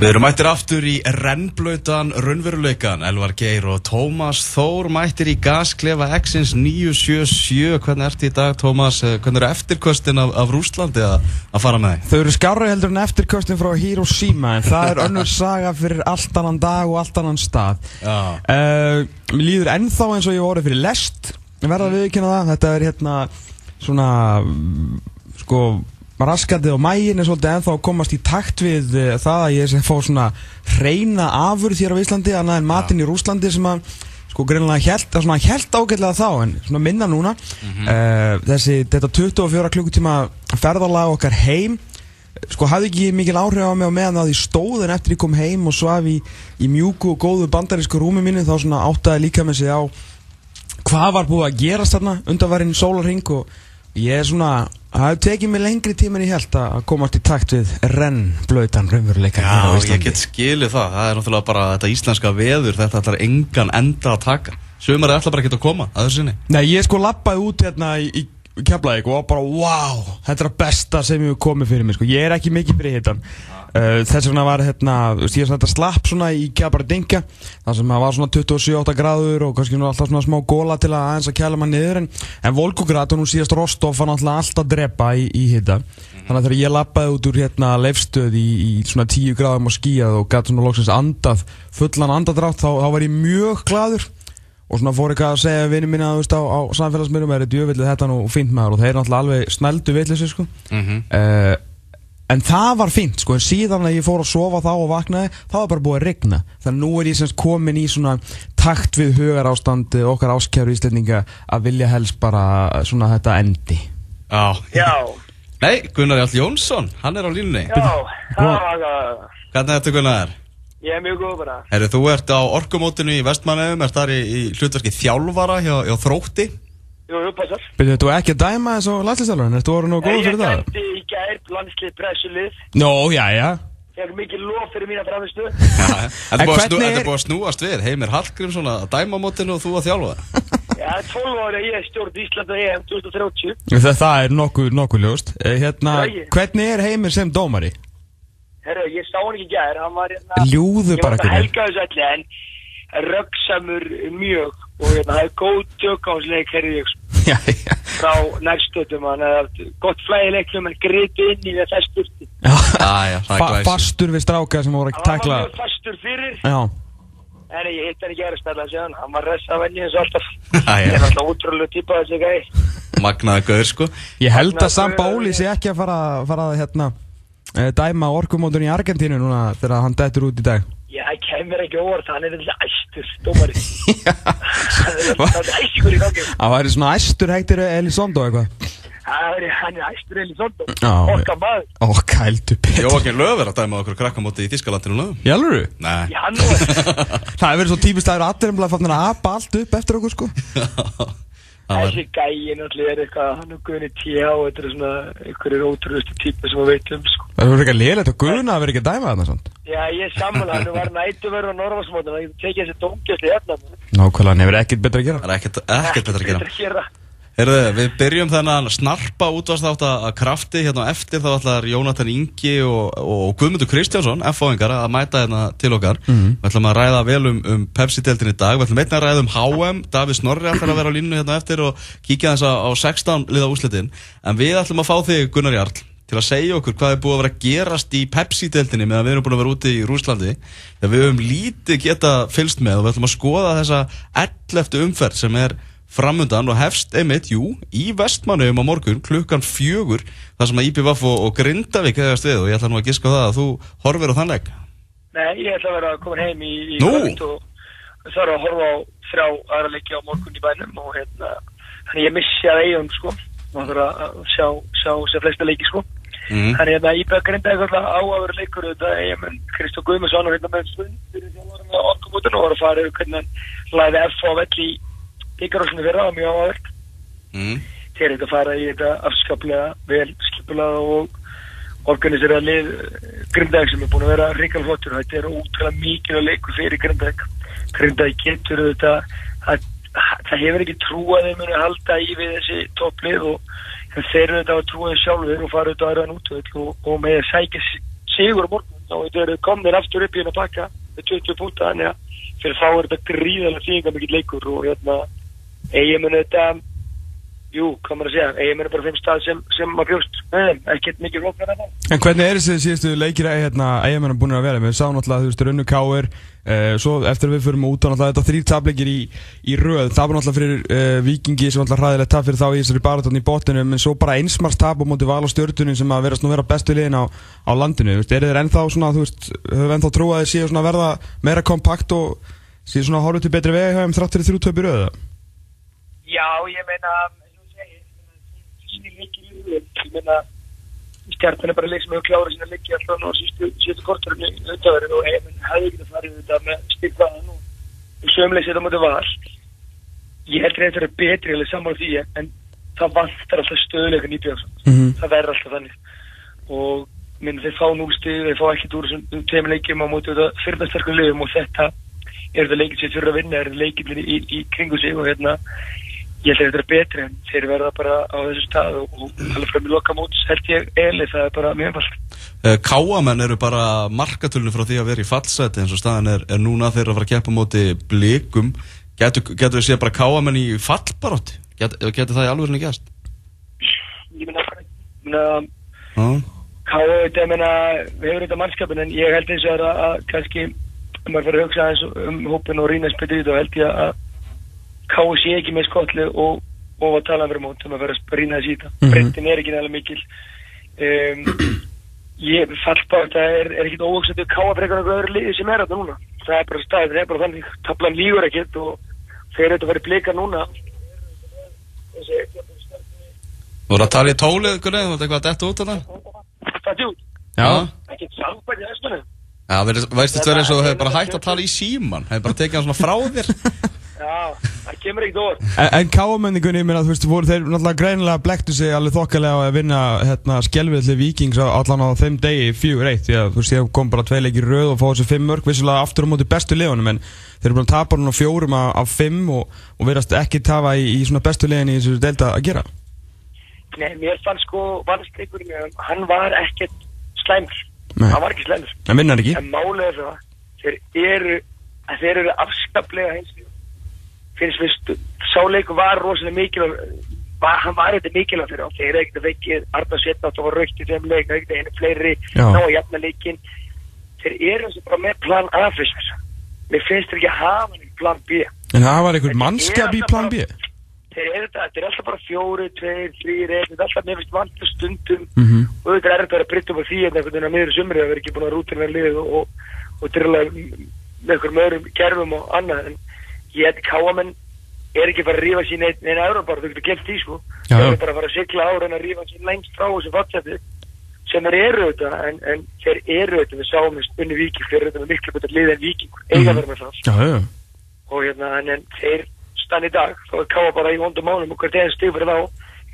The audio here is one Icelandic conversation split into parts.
Við erum mættir aftur í rennblöytan raunveruleikan, Elvar Geir og Tómas Þór mættir í gasklefa X-ins 977. Hvernig ert í dag, Tómas? Hvernig eru eftirkostin af, af Rúslandi að, að fara með þig? Þau eru skárra heldur en eftirkostin frá Hiroshima, en það er önnur saga fyrir allt annan dag og allt annan stað. Uh, mér líður ennþá eins og ég voru fyrir lest, verða viðkynna það. Þetta er hérna svona, sko raskandi á mægin er svolítið ennþá að komast í takt við uh, það að ég fá svona hreina afurð hér á Íslandi annað en matinn í Rúslandi sem að sko greinlega held, svona held ágætlega þá en svona minna núna mm -hmm. uh, þessi, þetta 24 klukkutíma ferðarlag okkar heim sko hafði ekki mikil áhrif á mig á meðan það í stóðin eftir ég kom heim og svaf í, í mjúku og góðu bandarísku rúmi mínu þá svona áttaði líka með sig á hvað var búið að gerast þarna undanvarinn sólarhing og ég er svona Það hefur tekið mig lengri tíma en ég held að komast í takt við rennblöytan raunveruleika Já, ég get skilið það. Það er náttúrulega bara þetta íslenska veður, þetta ætlar engan enda að taka. Sumar er alltaf bara ekki að koma, aður sinni. Nei, ég sko lappaði út hérna í, í Keflavík og bara wow, þetta er það besta sem ég hef komið fyrir mig sko. Ég er ekki mikið fyrir hittan. Uh, þess vegna var hérna, svona þetta slapp svona í Keflavík þar sem það var svona 27-8 gráður og kannski alltaf svona smá góla til að aðeins að kæla maður niður en, en Volgograd og nú síðast Rostov var náttúrulega alltaf að drepa í, í hitta. -hmm. Þannig að þegar ég lappaði út úr hérna leifstöð í, í svona 10 gráðum og skíjað og gæti svona loksins andað, fullan andadrátt þá, þá var ég mjög gladur og svona fór ekki að segja vinnum mína veist, á, á samfélagsmyndum er þetta djövillið þetta nú fínt maður og þeir náttúrulega alveg snældu villið sko. mm -hmm. uh, en það var fínt sko en síðan að ég fór að sofa þá og vaknaði þá var bara búið að regna þannig að nú er ég semst komin í svona takt við hugar ástand okkar áskjæru íslendinga að vilja helst bara svona þetta endi Já, Já. Nei, Gunnar Jálf Jónsson, hann er á línni Já, það var Hvernig er þetta Gunnar? Ég er mjög góð bara. Herru, þú ert á orkumótinu í Vestmannöfum, ert þar í, í hlutverki þjálfara hjá, hjá Þrótti. Jú, jú, passar. Byrjuðu, þú ekki að dæma þessu landslýstjálfur, ertu orðin og góð fyrir það? Ég dæmdi í gær landslýð pressulið. Nó, já, já. Ég hef mikið lof fyrir mína framistu. Þetta er búið, er... búið að snúast við, Heimir Hallgrímsson að dæma mótinu og þú að þjálfa það. Já, 12 ári ég stjórn Íslanda EM 2030. Það, það er nokkuð nokku ljóst. Eh, hérna, hvernig er Heimir sem dómari? Herru, ég sá hann ekki gæðir, hann var hérna... Ljúðu bara ekki. Ég var að helga þessu það frá nærstöðum, hann gott flæðileiknum, en gripi inn í þess það glæsir. Fastur við stráka sem voru að takla... Hann var mjög fastur fyrir. Já. En ég hitt hann ekki aðra stærlega síðan, hann var rest af henni eins og alltaf. Ég er alltaf útrúlega típa þessi gæði. Magnaði gauður, sko. Ég held að Sam Bóli sé ekki að fara, fara hérna Eh, dæma orkumótun í Argentínu núna þegar hann dættur út í dag? Já, það kemur ekki óvart, hann er alltaf æstur, dómari. hann er alltaf æstur í gangi. Það væri svona æstur hektir Elizondo eitthvað? Það er hann er æstur Elizondo, okka maður. Okka heldur betur. Jóakin Löfver að dæma okkur krakkamóti í Þískalandinu lögum. Jálfur þú? Nei. Já, hann var. það hefur verið svo típist að það eru allir umlað fann að apa allt upp eftir okkur sko. Þessi gæi náttúrulega er eitthvað, hann og Gunni T.H. Þetta er svona einhverjir ótrúðustu típa sem við veitum, sko. Það voru eitthvað liðlegt og Gunna að vera ekki að dæma þarna svona. Já, ég sammála, hann var nættuverð á Norrvarsmótun, það tekið þessi dómgjöfli hérna. Nákvæmlega, hann hefur ekkert betra að gera. Það er ekkert, ekkert betra að gera. Herðu, við byrjum þennan snarpa útvarsþátt að krafti hérna eftir þá ætlar Jónatan Ingi og, og Guðmundur Kristjánsson, F-fóðingar, að mæta hérna til okkar. Mm -hmm. Við ætlum að ræða vel um, um Pepsi-deltin í dag. Við ætlum einnig að ræða um HM. Davíð Snorri ætlar að vera á línu hérna eftir og kíkja þess að á 16 liða úslitin. En við ætlum að fá þig, Gunnar Jarl, til að segja okkur hvað er búið að vera að gerast í Pepsi-deltinni meðan við erum búin að vera úti í Rúslandi. Þegar við höfum lítið geta fylst með og við ætlum að skoða þessa 11. umferð sem er framundan og hefst einmitt, jú, í vestmannum á morgun klukkan fjögur þar sem að IPVF og, og Grindavík hefast við og ég ætla nú að giska á það að þú horfir á þann legg Nei, ég ætla að vera að koma heim í, í kvöld og það er að horfa á þrjá aðra leiki á morgun í bænum og hérna, þannig ég missi að eigum sko, maður þarf að sjá sjá sér flesta leiki sko. Mm. þannig hérna, IPVF Grindavík á að vera leikur þetta eigum Kristó Guðmundsson og hérna með stund fyrir því að vera á orkumútun og var að mjög áverkt mm. þeir eitthvað fara í þetta afskaplega vel skipulað og organiserað lið Grindag sem er búin að vera ríkalflottur þetta er útrúlega mikið að leiku fyrir Grindag Grindag getur þetta að, það hefur ekki þeim að halda í við þessi topplið og þeir eru þetta að trúa þeim sjálfur og fara þetta aðraðan út og, og með að sækja sigur á morgun og þetta eru komnir aftur upp í hérna pakka með 20 púnta þannig að fyrir þá er þetta gríðarlega þýðingar mikill leikur og hérna eigin mun þetta jú, hvað maður að segja, eigin mun er bara fimm stað sem, sem maður bjóst ekkert mikið flóknar að það. En hvernig er þessi síðustu leikir að hérna, eigin mun er búin að vera? Við sáum náttúrulega, þú veist, Runnu Káur eh, svo eftir við fyrir út á náttúrulega þetta þrý tableikir í, í röð, það var náttúrulega fyrir eh, vikingi sem náttúrulega hræðilegt tap fyrir þá í þessari baratónu í botinu, en svo bara einsmars tap á móti val og stjórnunum sem að verast nú vera bestu liðin á, á landinu, veist, er þeir ennþá svona, þú veist, höfum ennþá trú að þeir séu svona verða meira kompakt og séu svona horfið til betri vegi höfum þráttur í þrjú töpi röðu? Já, ég meina, ég meina, stjartan er bara leik sem hefur klárað sína leiki alltaf á sístu korturinn í auðvitaðverðin og heiminn hefði það farið þetta með styrkvaðan og sömleysið þetta mútið var. Ég heldur að þetta er betri alveg saman á því en það vantar alltaf stöðuleikan í björnsson. Mm -hmm. Það verður alltaf þannig. Og minn þeir fá núlstið, þeir fá ekkert úr þessum tveim leikjum á mútið þetta fyrrnastarkum liðum og þetta er þetta leikinn sem fyrir að vinna, er þetta leikinn í, í, í kringu sig og hérna ég held að þetta er betri en þeir verða bara á þessu stað og, og alveg frá mjög loka móts held ég eili, það er bara mjög einfalt. Eh, Káamenn eru bara markatölunum frá því að vera í fallseti eins og staðan er, er núna þeir að fara að keppa móti blikum. Getur, við séð bara Káamenn í fallbarótt Get, getur það í alveg gæst Ég minna Káamenn, hefur þetta mannskapin en ég held eins og að, að kannski að fara að hugsa um hópin og rýna spyrir og held ég að sé ekki með skotlu og, og að tala verið mót um að vera að rýna þessi í það. Mm -hmm. breytin er ekki nægilega mikil. Um, ég fall bara að það er, er ekkit óvöksandi að káa fyrir einhverju öðru liði sem er þetta núna. Það er bara staðið, það er bara þannig. Tablan lígur ekkert og þeir eru að vera blika núna. Þú voru að tala í tólið ykkur eða þú veit eitthvað dætt út af það? Það er út Já samband í aðstunum Já, veist þetta verið eins og þú hefur bara hægt að tala í síman hefur bara tekið hann svona frá þér Já, það kemur ekkert orð. En, en káamenningunni, ég meina, þú veist, voru þeir náttúrulega greinilega blektu sig alveg þokkalega að vinna hérna skjálfiðli vikings allan á þeim degi fjögur eitt, að þú veist, ég kom bara tvei leikir rauð og fóði þessi fimm mörg, vissilega aftur á móti bestu liðunum, en þeir eru bara að tapa núna fjórum af, fimm og, og verðast ekki tafa í, í svona bestu liðin í þessu delta að gera. Nei, mér fann sko valsleikurinn, hann var ekkert slæmur, hann var ekki slæmur. En vinnar ekki? En málið er það, þeir eru, þeir eru finnst við sáleiku var rosalega mikilvæg hann var eitthvað mikilvæg fyrir á þeir eru ekkert að veikið Arna Setnátt og var raukt í þeim leik ekkert einu fleiri ná að jafna leikin þeir eru eins og bara með plan A fyrst þess mér finnst þeir ekki að hafa einhvern plan B. En það var einhvern mannskap í plan B? Þeir eru þetta, þetta er alltaf bara fjóri, tveir, þrýr þetta er alltaf nefnist vant stundum. Mm -hmm. og þetta er þetta að brytta upp á því en einhvern veginn að miður sumri að vera ekki búin að rútina lið og, og, og drila með einhverjum öðrum kerfum og annað en ég held káamenn er ekki bara að rífa sín einn einn aðra bara, þú getur gett því sko. Það er bara að fara að sigla ára en að rífa sín lengst frá þessu fattsetti sem er eru þetta en, en þeir eru þetta við sáum þess unni vikið eru þetta með miklu betur lið en vikið eiga verður með það og hérna en, en þeir stann í dag þá er káa bara í vondum mánum og hvert einn stig fyrir þá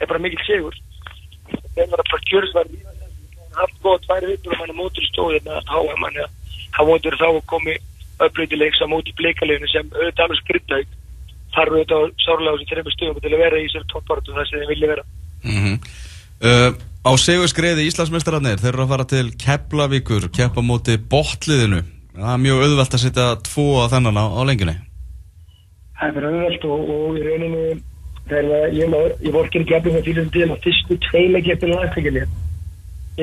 er bara mikil sigur. Þeir var að bara kjörsvar haft góð tvær vittur og mann er mótur stóð komi upplöytilegs á móti bleikaliðinu sem auðvitað alveg skrittaug þarf auðvitað sárlega á þessu trefum stöðum til að vera í sér toppart og það sem þið vilja vera. Mm -hmm. uh, Á seguskreiði Íslandsmeistararnir þeir eru að fara til Keflavíkur keppa móti botliðinu það er mjög auðvelt að setja tvo á þennan á, á lengjunni. Það er verið auðvelt og, og í rauninu þegar ég, ég vorkir í að fyrir til að fyrstu tveila keppinu aðtækjali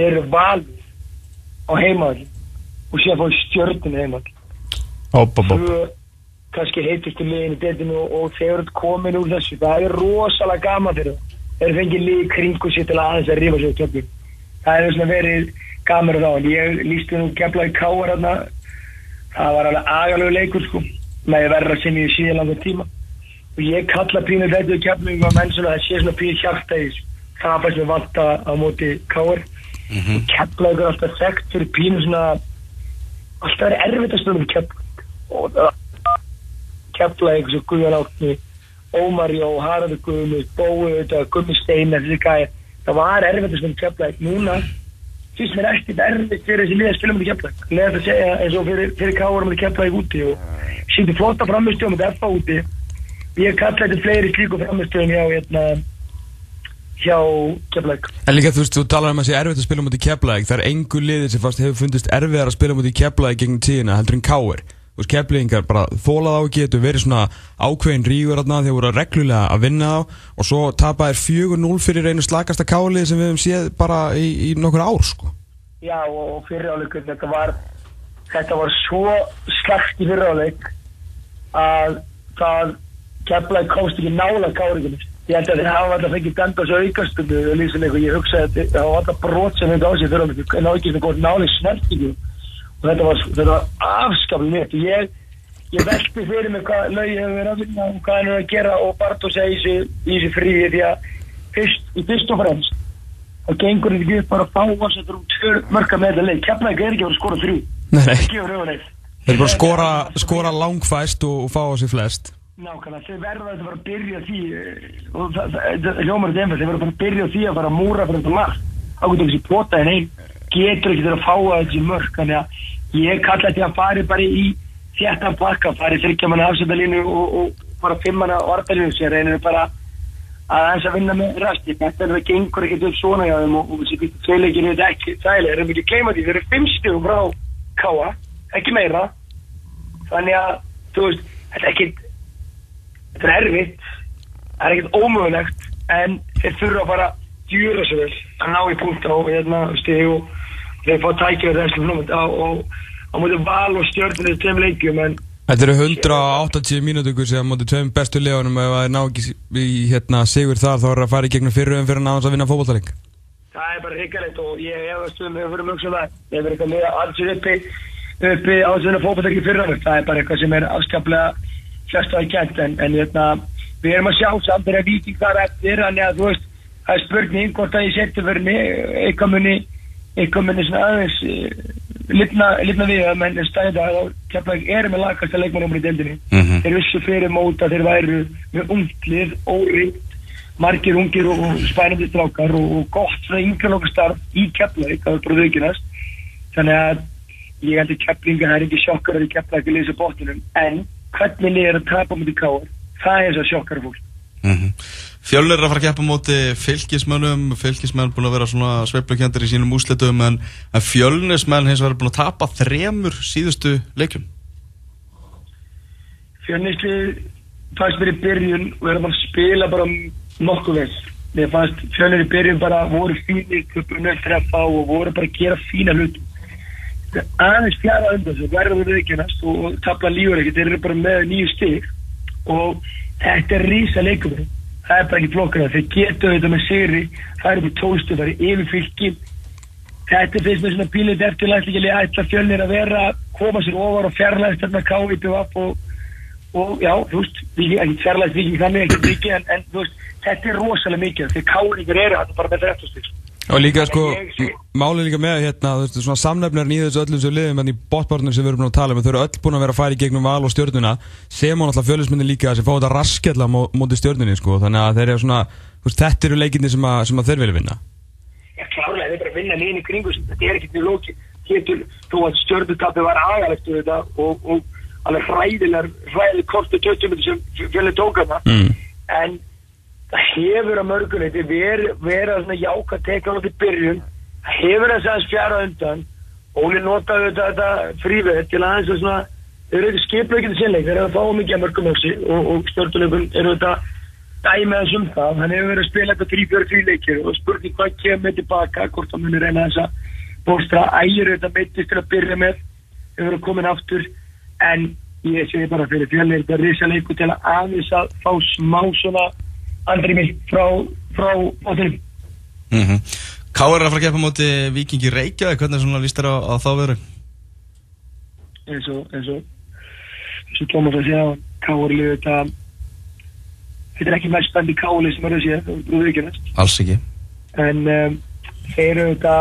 eru valið á heimaðli og sé að fá stjórnum heimaðli Hopp, hopp, hopp. Kanski heitustu liðin í detinu og, og þeir eru komin úr þessu. Það er rosalega gama fyrir það. Þeir fengið lið kringu sér til aðeins að rífa sér kjöfnum. Það er svona verið gamur þá. Ég lísti nú keflaði káar hérna. Það var alveg agalögu leikur sko. Með verra sem ég síðan langa tíma. Og ég kalla pínu þetta og menn svona að það sé svona pínu hjarta í. Það bara sem vant að móti káar. Mm -hmm. Keflaði er alltaf þekkt fyrir pínu svona alltaf er erfitt að stundum keflaði og það keflaði eins og Guðan Átni Ómar Jó, Haraldur Guðmund Bóið, Gummi Steinar það var erfitt að spila keflaði núna fyrst mér ekkert erfitt fyrir þessi liða spila með keflaði leðast að segja eins og fyrir, fyrir káður með keflaði úti og sýndi flotta framistöðum með FA úti. Ég kallaði fleiri slíku framistöðum hjá hérna, hjá Keflæk En líka þú veist, þú talar um að það sé erfitt að spila mútið Keflæk það er engu liðir sem fast hefur fundist erfiðar að spila mútið Keflæk gegn tíðina heldur en Káir Þú veist, Keflækingar bara þólað á ekki þetta verið svona ákveðin rígur þarna þegar voru reglulega að vinna á og svo tapaðir 4-0 fyrir einu slagasta Kálið sem við hefum séð bara í, í nokkur ár sko. Já og fyriráleikur þetta var þetta var svo slagt í fyriráleik að það Keflæk komst ekki nála Káriðinu ég held að þið hafa alltaf fengið dæmda svo aukastundu ég hugsaði að það var alltaf brot sem hefði á sig fyrir að ná ekki svona góð náli snertingu og þetta var, var afskaplega nýtt ég, ég veldi fyrir mig hvað lögi hefur verið að vinna og hvað hann er að gera og Bartó segi í þessi fríði því að fyrst, fyrst og fremst þá gengur þetta ekki upp bara að fá og setja tvör mörka með þetta leik. Kemlaði er ekki að skora þrjú. Þeir bara skora, skora langfæst og, og fá á sig flest. Nákvæmlega, þau verða að vera að byrja því eh, og það er hljómarið einfælt, þau verða að byrja því að fara að múra fyrir þetta margt ákveður þessi pota en einn getur ekki þeirra að fá að þessi mörg þannig að ég kalla þetta að fari bara í þetta bakka, fari þryggja manna afsendalínu og, og fara fimm manna orðalínu sér, reynir bara að hans að vinna með rasti, þetta er það gengur ekkert upp svona hjá þeim og þessi tveileginu er ekki þægilega, erum ekki keima því þeir eru fimm stjórn frá káa, ekki meira. Þannig að, þú veist, þetta er ekkit þetta er erfitt. Það er ekkert ómögulegt en þeir þurfa að fara djúra svo vel að ná í punkt á hérna steg og þeir fá tækja þessu og á mútið val og stjórnir þeim leikjum en Þetta eru 180 mínútur sem mútið tveim bestu legunum ef það er ná ekki hérna, sigur þar þá er það að fara í gegnum fyrrum fyrir að ná þess að vinna fókbóltaleg Það er bara higgalegt og ég hef að stuðum með fyrir mjög sem það ég hef verið eitthvað með alls uppi uppi á þess að vinna fókbóltaleg fyrir það er bara eitthvað sem er afskaplega sérstaklega kent en, en hérna, við erum að sjá samt þegar viking þar eftir að þú veist, það er spurning hvort að ég setja eitthvað muni svona aðeins eh, litna, við að menn stæði það og kemlaði er með lagast að leikmannum í deildinni. Mm -hmm. þeir vissu fyrir móta þeir væru með unglið, órikt margir ungir og, spænandi strákar og, gott svona yngra nokkuð starf í kemlaði, það er bara þaukinast þannig að ég held að kemlinga það er ekki sjokkar að kemlaði ekki leysa bóttunum en hvernig niður að tapa mútið káar það er þess að sjokkara fólk. Mm -hmm. Fjölnir er að fara að keppa mútið fylgismönnum, fylgismenn er búin að vera svona sveiflukjöndir í sínum úslitum en, en fjölnismenn vegar er búin að tapa þremur síðustu leikum Fjölnislið fannst í byrjun og verður að spila bara nokkuð vel. Mér fannst fjölnir í byrjun bara voru fínir, kuppur nöll treffa og voru bara að gera fína hlutum aðeins fjara undan þessu verður við viðkynast og tapla lífur ekkert þeir eru bara með nýju stík og þetta er rísa leikum það er bara ekki flokkar þeir getu þetta með sigri það eru með tóstu, það eru yfirfylgi þetta finnst mér svona pílit eftir læsleikili að ætla fjölnir að vera koma sér ofar og fjarlæst þarna káipi og, og já, þú veist ekki fjarlæst vikið þannig ekki vikið en, en veist, þetta er rosalega mikið. Þegar káringur eru þetta bara með 13 stík Og líka sko, málið líka með hérna, þú veist, svona samnefnar í þessu öllum sem liðum en í botbarnir sem við erum búin að tala um, þau eru öll búin að vera að fara í gegnum val og stjórnuna sem hún alltaf fjölusmyndir líka sem fá þetta raskella mótið stjórnunni, sko, þannig að þeir eru svona, þú veist, þetta eru leikinni sem, sem að þeir vilja vinna. Já, klárlega, þeir bara vinna líni kringu sem þetta er ekkert mjög lóki, héttur þó að stjórnutapi var aðalegt þetta og, og alveg hræðilegar, hræðileg hefur að mörguleiti verið vera svona jáka tekað á því byrjun hefur að segja fjara undan. Óli notaði þetta, þetta fríveð til aðeins að svona þau eru eitthvað skiplaukið sinnleik, þeir eru að fá mikið að mörgum öksi og, og stjórnuleikum eru þetta dæmið að sum það, hann hefur verið að spila þetta frí-fjöru fríleikir og spurning hvað kemur tilbaka, hvort það munir reyna þess að bóstra ægir þetta mittist til að byrja með, hefur verið komin aftur. En ég segi bara fyrir fjölnir þetta risaleiku til að aðeins að fá smá svona andri mig frá, frá óttunum. Mm -hmm. Káur er að fara að gefa móti Vikingi Reykjavík, hvernig er svona lístur á, á þá veru? Eins og, eins og, eins og Tómas að segja, Káur er þetta, þetta er ekki mest spennandi Káli sem er að segja, þú veit ekki næst. Alls ekki. En um, þeir eru þetta,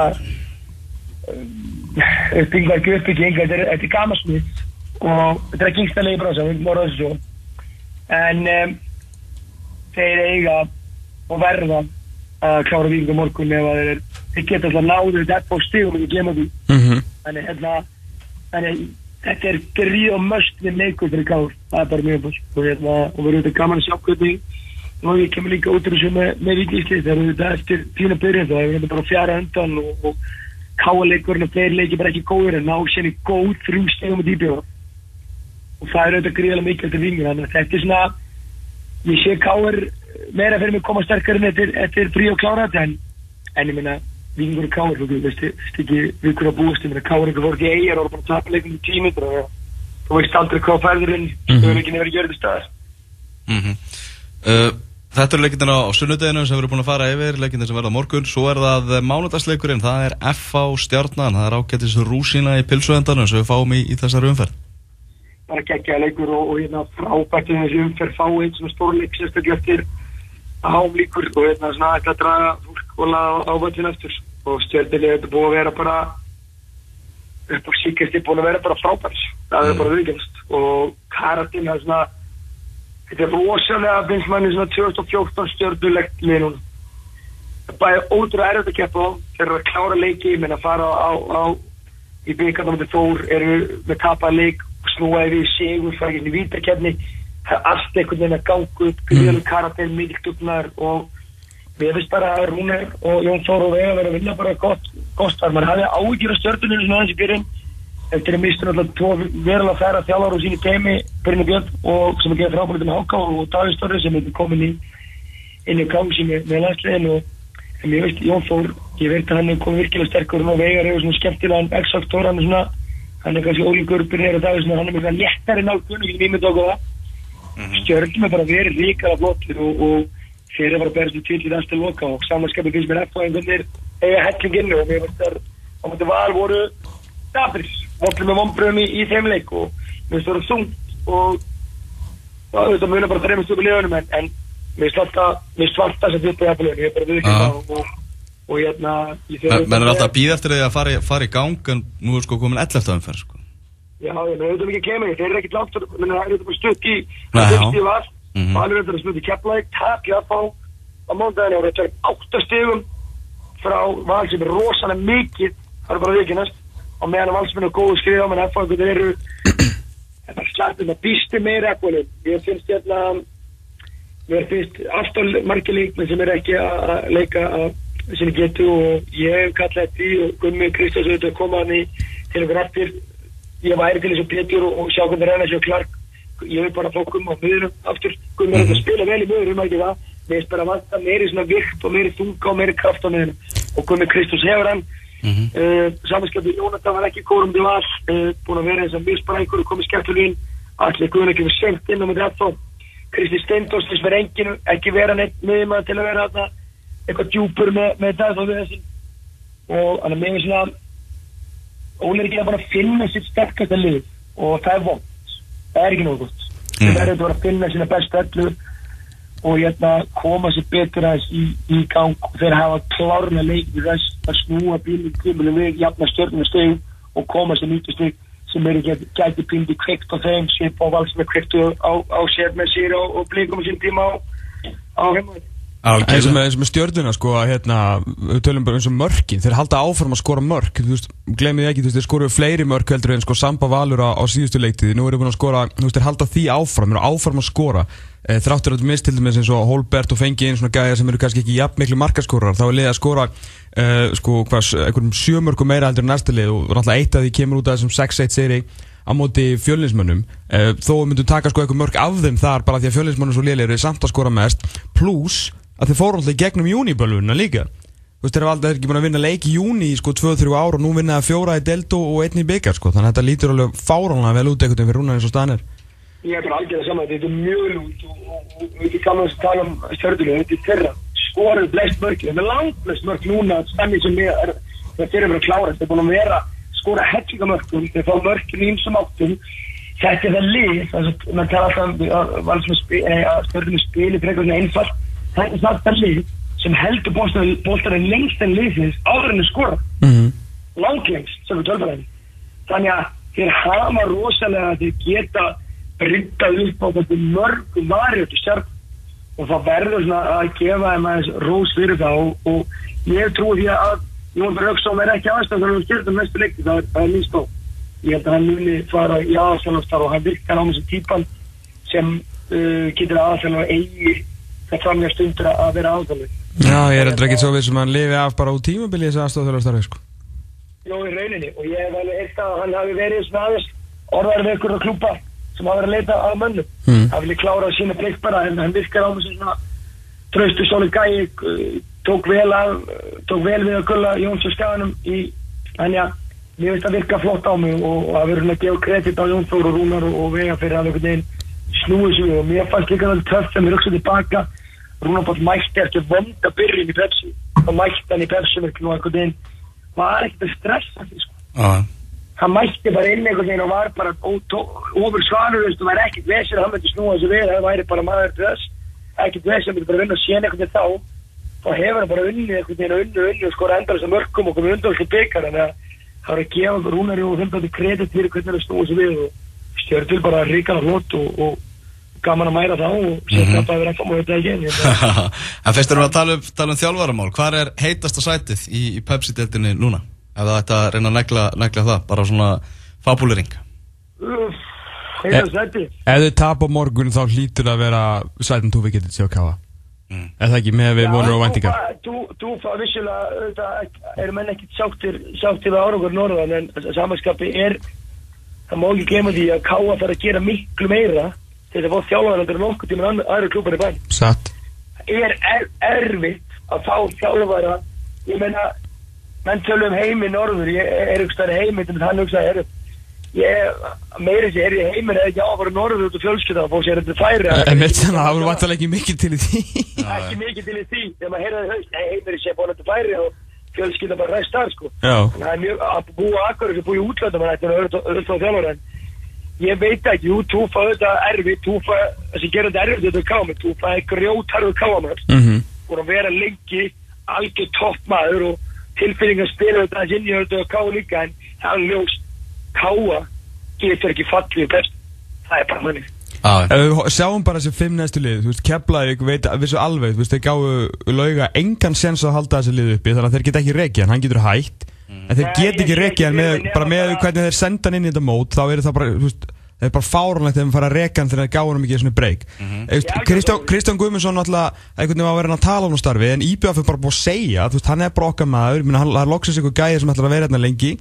uppbyggvar, ekki uppbygging, þetta er, er gamasmið og þetta er ekki yngstanlega í brása, við vorum þessu svo. En um, þeir eiga og verða að klára vikinga morgun ef þeir, þeir geta alltaf náðu þetta á stígum og ekki glemja því. Mm -hmm. þannig, hérna, þannig þetta er gríð og möstnir leikur fyrir káður það er bara mjög búin og, hérna, og við erum auðvitað gaman að sjá hvernig og ég kemur líka út úr þessu með, með viklísli þegar þetta eftir tíuna byrjun þá hefur þetta bara fjara undan og, og káleikurinn og fleiri leikir bara ekki góður en ná sér í góð þrjú stegum og dýbjóða og það er auðvitað gríðilega mikilvægt til vingin þannig að þetta er svona ég sé káir meira fyrir mig koma sterkar en eftir, frí og klára þetta en, en ég minna vingur og káir þú veist ekki vikur á búist ég minna káir ekki voru ekki eigin og bara tapa leikum í tímið og þú veist aldrei hvað færðurinn þau er ekki nefnir að gera þetta staðar mm -hmm. uh, Þetta eru leikindina á sunnudeginu sem við erum búin að fara yfir, leikindina sem verða morgun. Svo er það mánudagsleikurinn, það er FA stjarnan, það er ágættis rúsina í pilsuendanum sem við fáum í, í þessari umferð. Það er geggja leikur og, og hérna, frábært þessi umferð fáið sem er stórleik sérstaklega eftir ámlíkur og hérna svona ætla að draga fólk og laga ávöldin eftir og stjörnilega þetta búið að vera bara upp á síkast er búin að vera bara frábært. Það er mm. bara viðgjast og karatinn er svona Þetta er rosalega finnst manni svona 2014 stjórnulegt liðnum. Það er bara ótrúlega erfitt að keppa á. Þeir eru að klára leiki, menn að fara á, á í byggandum til þór, eru með tapað leik, snúaði við sigur, inn í vítakefni. Er allt einhvern veginn að ganga upp, gríðan mm. karatell, mikil dugnar og við veist bara að Rúnar og Jón Þór og Vega verið að vilja bara gott, gott þar. Man hafði ágjur á stjórnunum svona aðeins í byrjun eftir að mista náttúrulega tvo verulega færa þjálfar úr síni teimi, Brynni Björn og sem er gefið frábúinlega með Háká og Davíð Storri sem er komin í inn í kási með, með landslegin og en ég veist, Jón Þór, ég veit að hann er komið virkilega sterkur og vegar hefur svona skemmtilegan X-faktor, hann er svona hann er kannski ólíkur Brynni og Davíð hann er mjög léttari nálgun, ekki mjög með okkur mm -hmm. stjörnum er bara verið líkala flottir og, og þeir eru bara berðist í tvillir aðstil loka og samanskapið finnst mér eftir að eiga hellinginu og mér veist að á þetta val voru Dabris allir með vonbröðum í, í þeim leik og mér finnst það að sungt og það muna bara þreymist upp í liðunum en, en mér finnst svarta sem ég er bara viðkynna og, hérna menn er alltaf að býða eftir því að fara, fara í gang en nú er sko komin 11. umferð sko. já, ég þetta er ekki kemur þeir eru ekkert langt, menn það er bara stutt í það er stutt í vall þetta er stutt í kepplæk, að fá á móndaginu og þetta er 8 stegum frá val sem er rosalega mikið. Það er bara viðkynast og meðan valsmenn er góð skriða menn F-fangur eru þetta slættum að býsti meira ég finnst hérna mér finnst aftal margir líkmenn sem er ekki að leika að sinni getu og ég hef kallað þetta í og Gummi Kristjáns auðvitað komaðan í til okkur aftur ég væri til þess að Petur og, og sjá hvernig reyna sér klark ég vil bara fá Gummi á miðurum aftur. Gummi er mm -hmm. að spila vel í miðurum ekki það? Mér finnst bara að vanta meiri svona vikt og meiri þunga og meiri kraft á miðurum og Gummi Kristjáns hefur hann. Mm -hmm. uh, Samanskapið Jónatan var ekki kórum til all, uh, búin að vera eins og misbrækur og komið skemmtileg inn, allir ekki við senkt inn á með þetta Kristi Steindors þess verið enginu, ekki vera neitt með maður til að vera þarna eitthvað djúpur með, með þetta við þessi. Og að mér finnst svona Óli er ekki að bara finna sitt sterkast að lið. Og það er vond það er ekki nógu gott. Mm. Það er að finna sína besta öllu og hérna koma sér betur aðeins í, í gang. Og þeir hafa klárlega leikið þess að snúa bílum tímuleg við jafna stjórnum stegum og koma sér nýttu steg sem er ekki gæti pindi kveikt á þeim svip á vald sem er kveiktu á, sér með sér og, og blíkum sín tíma á, á heimaði eins og með, með stjórnuna sko að hérna, við tölum bara eins og mörkin. Þeir halda áfram að skora mörk. Þú veist, glemir ekki, þú veist, þeir skoruðu fleiri mörk heldur en sko samba valur á, á síðustu leiktið nú við búin að skora, þú veist, þeir halda því áfram þeir eru áfram að skora. E, þráttur að mist til dæmis eins og Holbert og Fengi einn svona gæðir sem eru kannski ekki jafn miklu markaskórar þá er liðið að skora e, sko, hvað, einhverjum sjömörku meira heldur en næsta lið og náttúrulega eitt af því kemur út af þessum 6-1 seri á móti fjölinsmönnum e, þó myndum taka sko eitthvað mörk af þeim þar bara því að fjölinsmönnum svo liðlega eru samt að skora mest. Pluss að þeir fóru alltaf í gegnum júnibölvuna líka. Þú veist þeir hafa alltaf ekki búin að vinna leik í júni í sko 2-3 ára og nú vinna það fjóra í delto og einni í byggjar sko. Þannig að þetta lítur alveg fáránlega vel út ekkert en fyrir rúnar eins og stanir Ég er bara algjörlega saman þetta er mjög lút og við kannan að tala um stjórnum þetta er þeirra. Skorur blest mörk það er langt blest mörk núna stannir sem er það fyrir að klára þetta er búin að vera skora fá áttum. Þetta er það lið það er það lið sem heldur bóltarinn lengst en liðsins áður en skora mm -hmm. langt lengst sem við tölfæðum þannig að þeir hafa rosalega að þeir geta bryggað upp á þetta mörgum varjötu stjárn og það verður svona að gefa þeim aðeins rós fyrir það og, og ég trú því að Jón Bröksson er ekki aðstæðan hann stjórnum mestu leikti það er, er minnst á ég held að hann muni fara í aðstæðanastar og hann virkar á þessu típan sem uh, getur aðstæðan að eigi það framjast undir að vera áðalug. Já, ég er endur ekki svo við sem hann lifi af bara út tímabilið þess aðstofþjóðarstarfi, sko. Jó, í rauninni, og ég hef alveg eitt að hann hafi verið svona aðeins orðar við ykkur að klúpa sem hafa verið að leita að mönnum. Mm. Það vilja klára á sína plikt bara, en hann virkar á sem svona tröstu sóli gæi, tók vel, að, tók vel við að gulla Jóns og Skaganum í, hann já, mér finnst það virka flott á mig og, og að verður að gefa kredit á Jón Þór og Rúnar og, og vega fyrir að einhvern veginn snúið sig og mér fannst líka það töff sem ég röksaði tilbaka Rúnar bátt mætti eftir vonda byrjun í Pepsi og mætti hann í Pepsi og einhvern veginn var ekkert að stressa því sko. uh. hann mætti bara inn einhvern veginn og var bara ofur svanur og var ekkert vesir að hann myndi snúa þessu við það væri bara maður til þess ekkert vesir að myndi bara vinna og séna einhvern veginn þá þá hefur hann bara unni einhvern veginn og unni og unni og skora endar þessar mörgum og komið undan þessu byggar þannig að það var að gefa Rúnari og hundandi kredit fyrir hvernig það snúið sér við og stjórn til bara ríkana hlott og, og gaman að mæra þá og setja mm -hmm. bara ennfam og þetta ekki En fyrst erum við að tala um, tala um þjálfaramál hvað er heitasta sætið í, í Pepsi-deltinni núna? Ef það ætti að reyna að negla, negla það, bara svona fabulering Heitasta sætið Ef þið tap á morgun þá hlýtur að vera sætin þú við getið sér að kafa Mm. Er það ekki með við vonur og vendingar? Þú fá vissulega, erum enn ekkert sáttir sáttir við árangur norðan en samanskapi er, það má ekki glema því að Káa þarf að gera miklu meira þegar það fótt þjálfæðandur en okkur tíma aðra klúpar í bæn. Satt. Er er erfitt að fá þjálfæða, ég menna, menn tölum heimi norður, ég er ykkur heimi, þannig að hann hugsaði, erum ég meiri sér er ég heimir eða ekki á að fara norður út og fjölskylda og fóð sér þetta færi? En mitt þannig að það voru vantilega ekki mikið til í því. Ekki mikið til í því. Þegar maður heyrðaði haust heimir sér búin þetta færi og fjölskylda bara ræst þar sko. Það er mjög að búa akkur sem búi í útlöndum það er öll á þjálfur en ég veit ekki, jú, túfa þetta erfi túfa, þessi gerur þetta erfi þetta kámi túfa er grjótarðu káma og að vera lengi algjör toppmaður og tilfinningar spila þetta inn í þetta ká líka en það er ljóst káa getur ekki fallið best. Það er bara manni ah. Sjáum bara þessi fimm næstu lið Keflavík veit að vissu alveg þeir gáðu lauga engan sens að halda þessi lið uppi þannig að þeir get ekki reykja hann getur hægt mm. En þeir get ekki reykja með, bara með hvernig þeir senda hann inn í þetta mót þá er það bara veist, það er bara fáranlegt þegar við fara að reyka hann þegar það gáður hann mikið svona breyk. Kristján Guðmundsson alltaf einhvern veginn var að vera að tala um starfi en Íbjörn fyrir bara búið að segja veist, hann er bara okkar maður hann er loksins einhver gæði sem ætlar að vera hérna lengi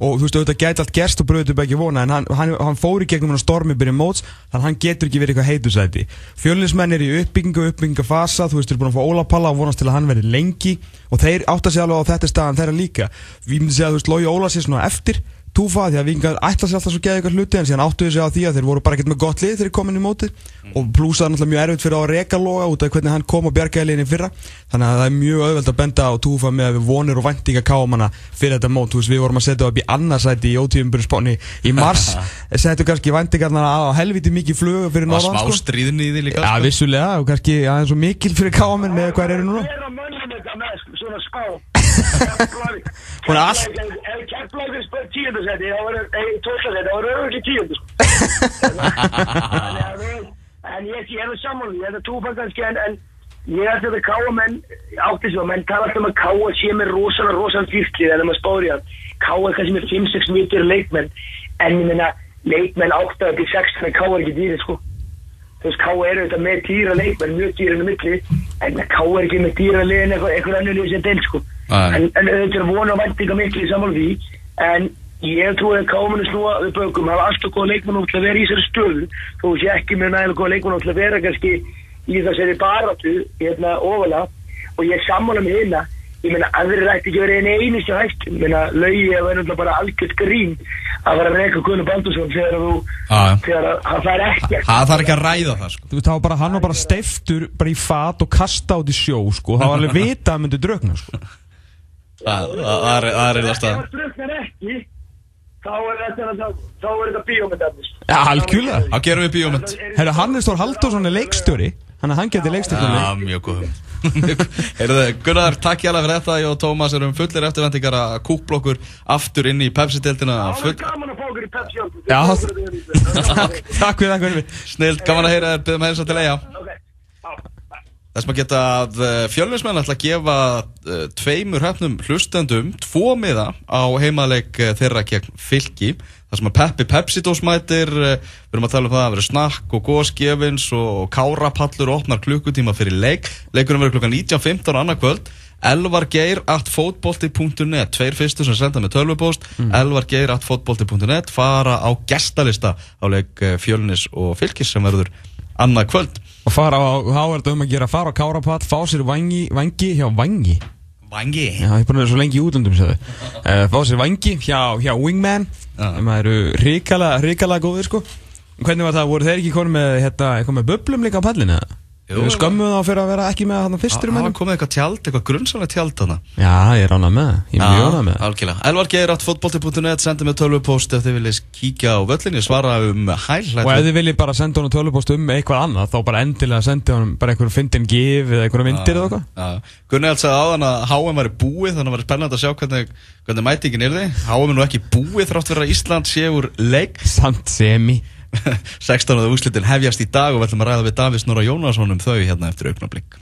og þú veist, þetta gæti allt gerst og bröðið upp ekki vona en hann, hann, hann fór í gegnum hann stormi byrjum móts þannig að hann getur ekki verið eitthvað heitusæti. Fjölinsmenn er í uppbyggingu, uppbyggingafasa þú veist, þú er búin að fá Ólapalla og vonast til að hann verði lengi. Og þeir átt að segja alveg á þetta staðan þeirra líka. Við myndum segja, þú veist, Lógi Ólas er svona eftir túfa því að vikingar ætla sér alltaf svo geða ykkur hluti en síðan áttuðu sig á því að þeir voru bara ekkert með gott lið þegar þeir komin í mótið. Mm. og plúsaði náttúrulega mjög erfitt fyrir að reka loga út af hvernig hann kom á bjargæðileginni fyrra. Þannig að það er mjög auðvelt að benda á túfa með að við vonir og vendinga káum fyrir þetta mót. Veist, við vorum að setja upp í annarsæti í ótíðumburu spáni í mars. Setju kannski vendingarna á helviti mikið flög fyrir norðan í því með Hún er allt Ef Keflavík spöð tíundarsæti þá verður tólkarsæti, þá verður auðvitað tíundar En ég er það saman ég er það túfann kannski en ég er þetta káa menn átti að menn tala alltaf um að káa sé með rosalega rosalega fyrklið en það maður spári hann káa er kannski með 5-6 mitur leikmenn en ég menna leikmenn áttaði til 6 en káa er ekki dýrið sko þú veist, K.A. er auðvitað með dýra leikmenn, mjög dýra á milli, en K.A. er ekki með dýra legin eitthvað, annir lið sem del, sko. En, en auðvitað er vona og vendinga miklu í saman því, en ég trúi að K.A. muni snúa við bökum, hafa alltaf góða leikmenn til að vera í þessari stöðu, þú veist, ég ekki með nægilega góða leikmenn til að vera kannski í þessari baratu, hérna, ofalega, og ég sammála með hérna, ég meina, aðrir ætti ekki verið einu einu sem hægt, ég meina, laugi er verið bara algjört grín að vera að reyka Gunnar Baldursson þegar þú, þegar það er ekkert. Það þarf ekki að ræða það, sko. Þú bara hann var bara steiftur bara í fat og kasta át í sjó, sko, þá var alveg vita að myndi drögna, sko. Það er eða stað. Ef það drögnar ekki, þá er þetta, þá er þetta bíómynd, sko. Já, algjörlega. Þá gerum við bíómynd. Herru, Hannes Þór Halldórsson er leikstjóri, hann er til leikstjóri. Já, mjög góðum. Heyrðu, Gunnar, takk hjá það fyrir þetta Ég og Tómas erum fullir eftirvendingar að kúkblokkur aftur inn í Pepsi-deltina Það var gaman að fá okkur í Pepsi Já, takk fyrir það Gunnar Snilt, gaman að heyra þér, byrjum að helsa til eiga Þess maður geta að eh, fjölnismenn ætla að gefa uh, tveimur höfnum hlustendum tvo miða á heimaleg uh, þeirra gegn fylki. Það sem að Peppi Pepsi-dós mætir við erum að tala um það að það verður snakk og góðskefins og kárapallur og opnar klukkutíma fyrir leik. Leikunum verður klukkan 19.15 annar kvöld. Elvargeir.fotbolti.net tveir fyrstu sem senda með tölvupóst mm. elvargeir.fotbolti.net fara á gestalista á leik eh, fjölnis og fylgis sem verður annað kvöld og fara á, þá er þetta um að gera fara á kárapall, fá sér vangi, vangi hjá vangi vangi? Já, ég er búin að vera svo lengi í útlöndum uh, fá sér vangi hjá, hjá Wingman það eru ríkala, ríkala góðir sko. Hvernig var það, voru þeir ekki konið með, hérna, með böblum líka á pallinu eða? Skömmuð þá fyrir að vera ekki með hann fyrstur? Það komið eitthvað tjald, eitthvað grunnsalega tjald hana. Já, ég er ánað með, ég er mjög ánað með. Algjörlega. Elvar Geir átt fotbolti.net, sendið mér tölvupóst ef þið viljið kíkja á völlinni, svara um hæl. Og ef þið viljið bara senda honum tölvupóst um eitthvað annað, þá bara endilega sendið honum bara einhverjum fyndin gif eða einhverjum myndir eða eitthvað. Gunni alls sagði áðan að HM væri búið, þannig að það var spennand að sjá hvernig, hvernig mætingin er þið. HM er nú ekki búið þrátt fyrir að Ísland sé úr leik. Samt semi. 16. úrslitin hefjast í dag og við ætlum að ræða við Davís Nóra Jónasson um þau hérna eftir auknablík